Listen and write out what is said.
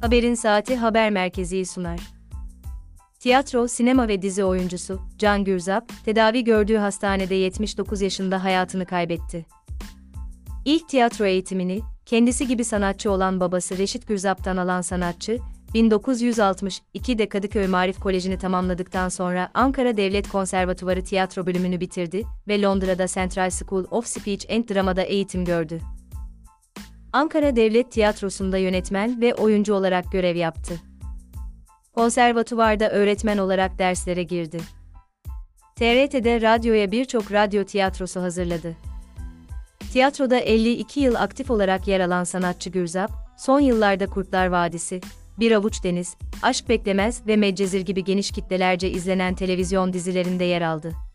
Haberin Saati haber merkeziyi sunar. Tiyatro, sinema ve dizi oyuncusu Can Gürzap, tedavi gördüğü hastanede 79 yaşında hayatını kaybetti. İlk tiyatro eğitimini, kendisi gibi sanatçı olan babası Reşit Gürzap'tan alan sanatçı, 1962'de Kadıköy Marif Koleji'ni tamamladıktan sonra Ankara Devlet Konservatuvarı tiyatro bölümünü bitirdi ve Londra'da Central School of Speech and Drama'da eğitim gördü. Ankara Devlet Tiyatrosu'nda yönetmen ve oyuncu olarak görev yaptı. Konservatuvarda öğretmen olarak derslere girdi. TRT'de radyoya birçok radyo tiyatrosu hazırladı. Tiyatroda 52 yıl aktif olarak yer alan sanatçı Gürzap, son yıllarda Kurtlar Vadisi, Bir Avuç Deniz, Aşk Beklemez ve Medcezir gibi geniş kitlelerce izlenen televizyon dizilerinde yer aldı.